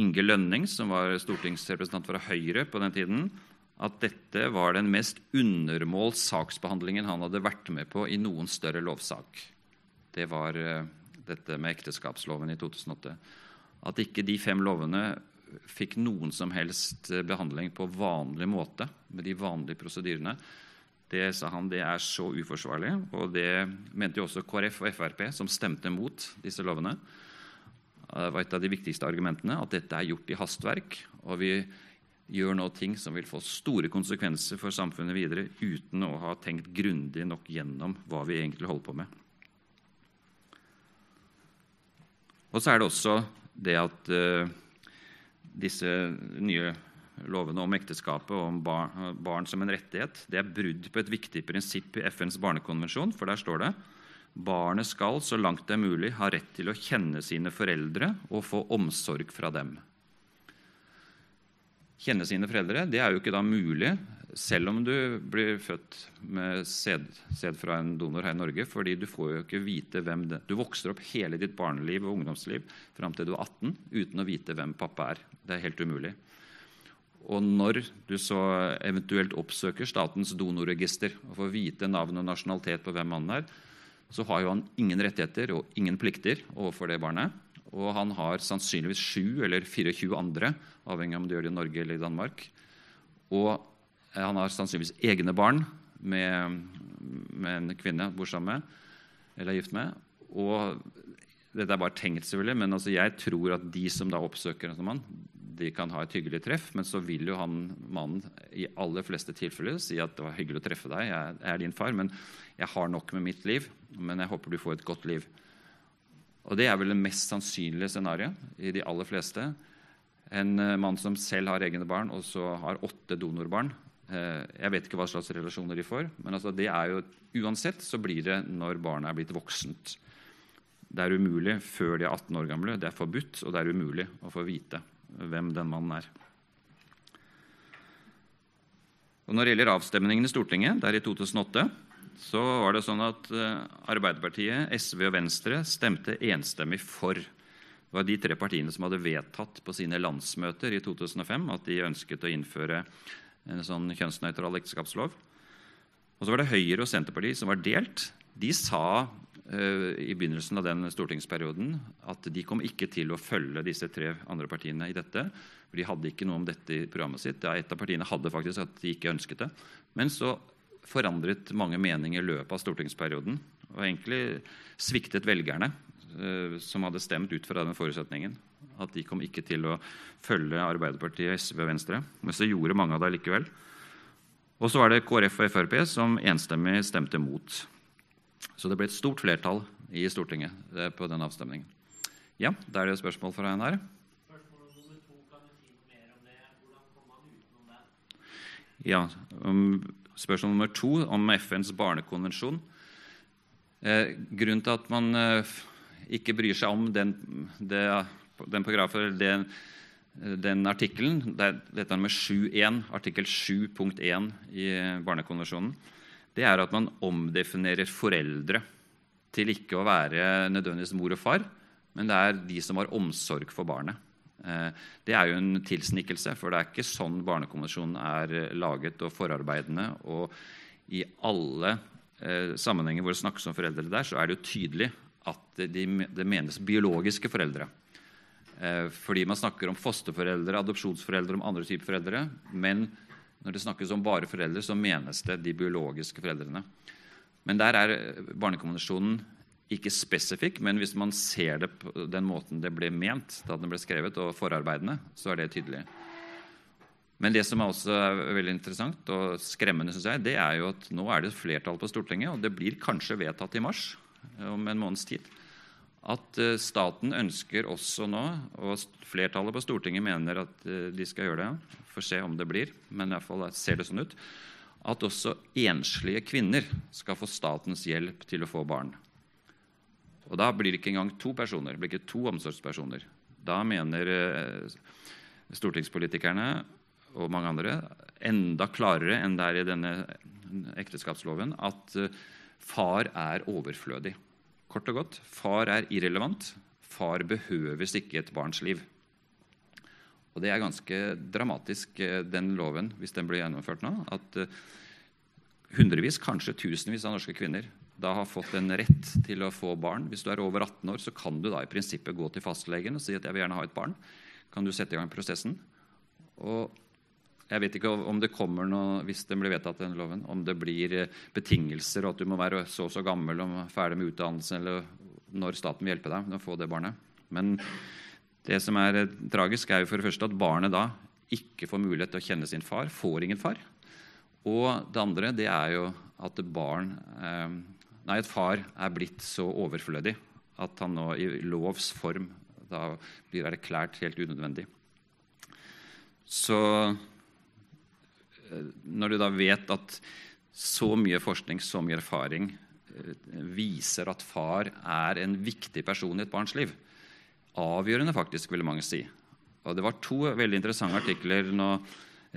Inge Lønning, som var stortingsrepresentant fra Høyre på den tiden, at dette var den mest undermålt saksbehandlingen han hadde vært med på i noen større lovsak. Det var uh, dette med ekteskapsloven i 2008. At ikke de fem lovene fikk noen som helst eh, behandling på vanlig måte, med de vanlige prosedyrene, det sa han det er så uforsvarlig. Og det mente jo også KrF og Frp, som stemte mot disse lovene. Det var et av de viktigste argumentene at dette er gjort i hastverk. Og vi gjør nå ting som vil få store konsekvenser for samfunnet videre uten å ha tenkt grundig nok gjennom hva vi egentlig holder på med. Og så er det også det at uh, disse nye lovene om ekteskapet og om barn, barn, som en rettighet det er brudd på et viktig prinsipp i FNs barnekonvensjon. For der står det Barnet skal, så langt det er mulig, ha rett til å kjenne sine foreldre og få omsorg fra dem. Kjenne sine foreldre det er jo ikke da mulig selv om du blir født med sæd, fra en donor her i Norge, fordi du får jo ikke vite hvem det Du vokser opp hele ditt barneliv og ungdomsliv fram til du er 18 uten å vite hvem pappa er. Det er helt umulig. Og når du så eventuelt oppsøker Statens donorregister og får vite navn og nasjonalitet på hvem mannen er, så har jo han ingen rettigheter og ingen plikter overfor det barnet. Og han har sannsynligvis sju eller 24 andre, avhengig av om du gjør det i Norge eller i Danmark. Og Han har sannsynligvis egne barn med, med en kvinne bor sammen med, eller er gift med. Og dette er bare tenkt, selvfølgelig, men altså jeg tror at de som da oppsøker en mann, de kan ha et hyggelig treff, men så vil jo han mannen i aller fleste tilfeller si at det var hyggelig å treffe deg, jeg er din far, men jeg har nok med mitt liv, men jeg håper du får et godt liv. Og det er vel det mest sannsynlige scenarioet i de aller fleste. En eh, mann som selv har egne barn, og så har åtte donorbarn. Eh, jeg vet ikke hva slags relasjoner de får, men altså det er jo, uansett så blir det når barnet er blitt voksent. Det er umulig før de er 18 år gamle. Det er forbudt, og det er umulig å få vite hvem den mannen er. Og når det gjelder avstemningen i Stortinget, der i 2008, så var det sånn at eh, Arbeiderpartiet, SV og Venstre stemte enstemmig for. Det var de tre partiene som hadde vedtatt på sine landsmøter i 2005 at de ønsket å innføre en sånn kjønnsnøytral ekteskapslov. Og så var det Høyre og Senterpartiet som var delt. De sa uh, i begynnelsen av den stortingsperioden at de kom ikke til å følge disse tre andre partiene i dette. for De hadde ikke noe om dette i programmet sitt. Ja, et av partiene hadde faktisk at de ikke ønsket det. Men så forandret mange meninger i løpet av stortingsperioden. Og egentlig sviktet velgerne, uh, som hadde stemt ut fra den forutsetningen. At de kom ikke til å følge Arbeiderpartiet, SV og Venstre. Men så gjorde mange av det likevel. Og så var det KrF og Frp som enstemmig stemte mot. Så det ble et stort flertall i Stortinget eh, på den avstemningen. Ja, da er det et spørsmål fra en her. Ja, um, Spørsmål nummer to om FNs barnekonvensjon. Eh, grunnen til at man eh, ikke bryr seg om den, det, den paragrafen, den, den artikkelen det Dette er med 7.1, artikkel 7.1 i Barnekonvensjonen det er at man omdefinerer foreldre til ikke å være nødvendigvis mor og far, men det er de som har omsorg for barnet. Eh, det er jo en tilsnikkelse, for det er ikke sånn Barnekonvensjonen er laget og forarbeidende. Og i alle eh, sammenhenger hvor det snakkes om foreldre der, så er det jo tydelig at det menes biologiske foreldre. Eh, fordi man snakker om fosterforeldre, adopsjonsforeldre, om andre typer foreldre. Men når det snakkes om bare foreldre, så menes det de biologiske foreldrene. Men der er Barnekonvensjonen ikke spesifikk, men hvis man ser det på den måten det ble ment da den ble skrevet, og forarbeidene, så er det tydelig. Men det som også er veldig interessant og skremmende, synes jeg, det er jo at nå er det flertall på Stortinget, og det blir kanskje vedtatt i mars om en måneds tid, at eh, staten ønsker også nå, og flertallet på Stortinget mener at eh, de skal gjøre det, får se om det blir, men i hvert fall ser det sånn ut, at også enslige kvinner skal få statens hjelp til å få barn. Og Da blir det ikke engang to personer, det blir ikke to omsorgspersoner. Da mener eh, stortingspolitikerne og mange andre enda klarere enn det er i denne ekteskapsloven, at far er overflødig. Kort og godt far er irrelevant. Far behøves ikke et barns liv. Og Det er ganske dramatisk, eh, den loven, hvis den blir gjennomført nå. At eh, hundrevis, kanskje tusenvis av norske kvinner da har fått en rett til å få barn. Hvis du er over 18 år, så kan du da i prinsippet gå til fastlegen og si at jeg vil gjerne ha et barn. Kan du sette i gang prosessen? Og jeg vet ikke om det kommer noe, hvis den blir vedtatt, denne loven, om det blir eh, betingelser, og at du må være så og så gammel og ferdig med utdannelsen, eller når staten vil hjelpe deg med å få det barnet. Men det som er eh, tragisk, er jo for det første at barnet da ikke får mulighet til å kjenne sin far, får ingen far. Og det andre det er jo at barn, eh, nei, et far er blitt så overflødig at han nå i lovs form da blir erklært helt unødvendig. Så når du da vet at så mye forskning, så mye erfaring eh, viser at far er en viktig person i et barns liv. Avgjørende, faktisk, ville mange si. Og Det var to veldig interessante artikler nå,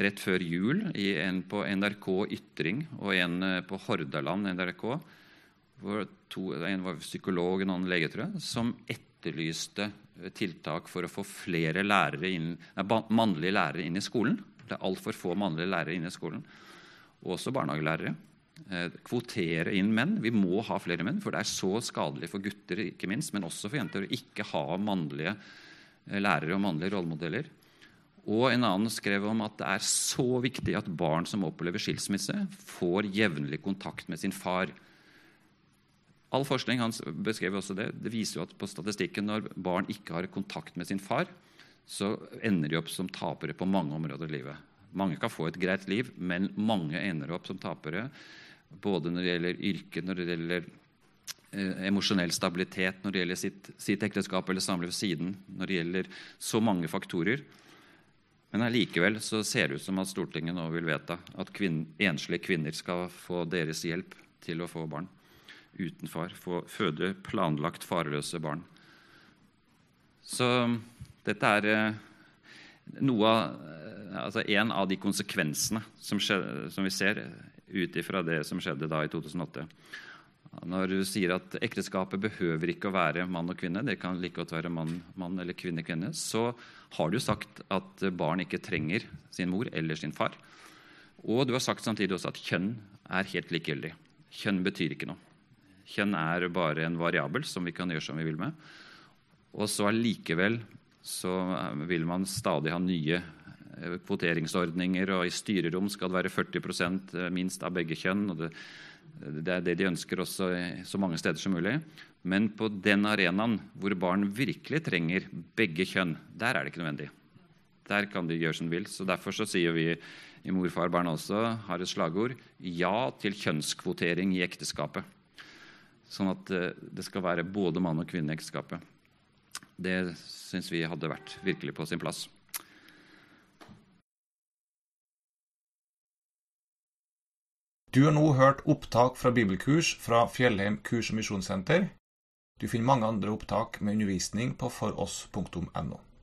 rett før jul, en på NRK Ytring og en eh, på Hordaland NRK. Hvor to, en var psykolog og en annen lege, tror jeg, som etterlyste tiltak for å få flere lærere inn, nei, mannlige lærere inn i skolen. Det er altfor få mannlige lærere inne i skolen. Også barnehagelærere. Eh, kvotere inn menn. Vi må ha flere menn, for det er så skadelig for gutter ikke minst, men også for jenter å ikke ha mannlige eh, lærere og mannlige rollemodeller. Og en annen skrev om at det er så viktig at barn som opplever skilsmisse, får jevnlig kontakt med sin far. All forskning han beskrev også det, det viser jo at på statistikken når barn ikke har kontakt med sin far, så ender de opp som tapere på mange områder i livet. Mange kan få et greit liv, men mange ender opp som tapere. Både når det gjelder yrke, når det gjelder eh, emosjonell stabilitet, når det gjelder sitt, sitt ekteskap eller samliv siden, når det gjelder så mange faktorer. Men allikevel ser det ut som at Stortinget nå vil vedta at kvinn, enslige kvinner skal få deres hjelp til å få barn uten far. Få føde planlagt farløse barn. Så dette er eh, noe eh, altså en av de konsekvensene som, skjedde, som vi ser ut ifra det som skjedde da i 2008. Når du sier at ekteskapet behøver ikke å være mann og kvinne, det kan like godt være mann, mann eller kvinne, kvinne, så har du sagt at barn ikke trenger sin mor eller sin far. Og du har sagt samtidig også at kjønn er helt likegyldig. Kjønn betyr ikke noe. Kjønn er bare en variabel som vi kan gjøre som vi vil med. Og så allikevel så eh, vil man stadig ha nye eh, kvoteringsordninger, og i styrerom skal det være 40 eh, minst av begge kjønn. og det, det er det de ønsker også så mange steder som mulig. Men på den arenaen hvor barn virkelig trenger begge kjønn, der er det ikke nødvendig. Der kan de gjøre som de vil. Så Derfor så sier vi i Morfar barn også har et slagord ja til kjønnskvotering i ekteskapet. Sånn at det skal være både mann og kvinne i ekteskapet. Det syns vi hadde vært virkelig på sin plass. Du har nå hørt opptak fra bibelkurs fra Fjellheim kurs- og misjonssenter. Du finner mange andre opptak med undervisning på foross.no.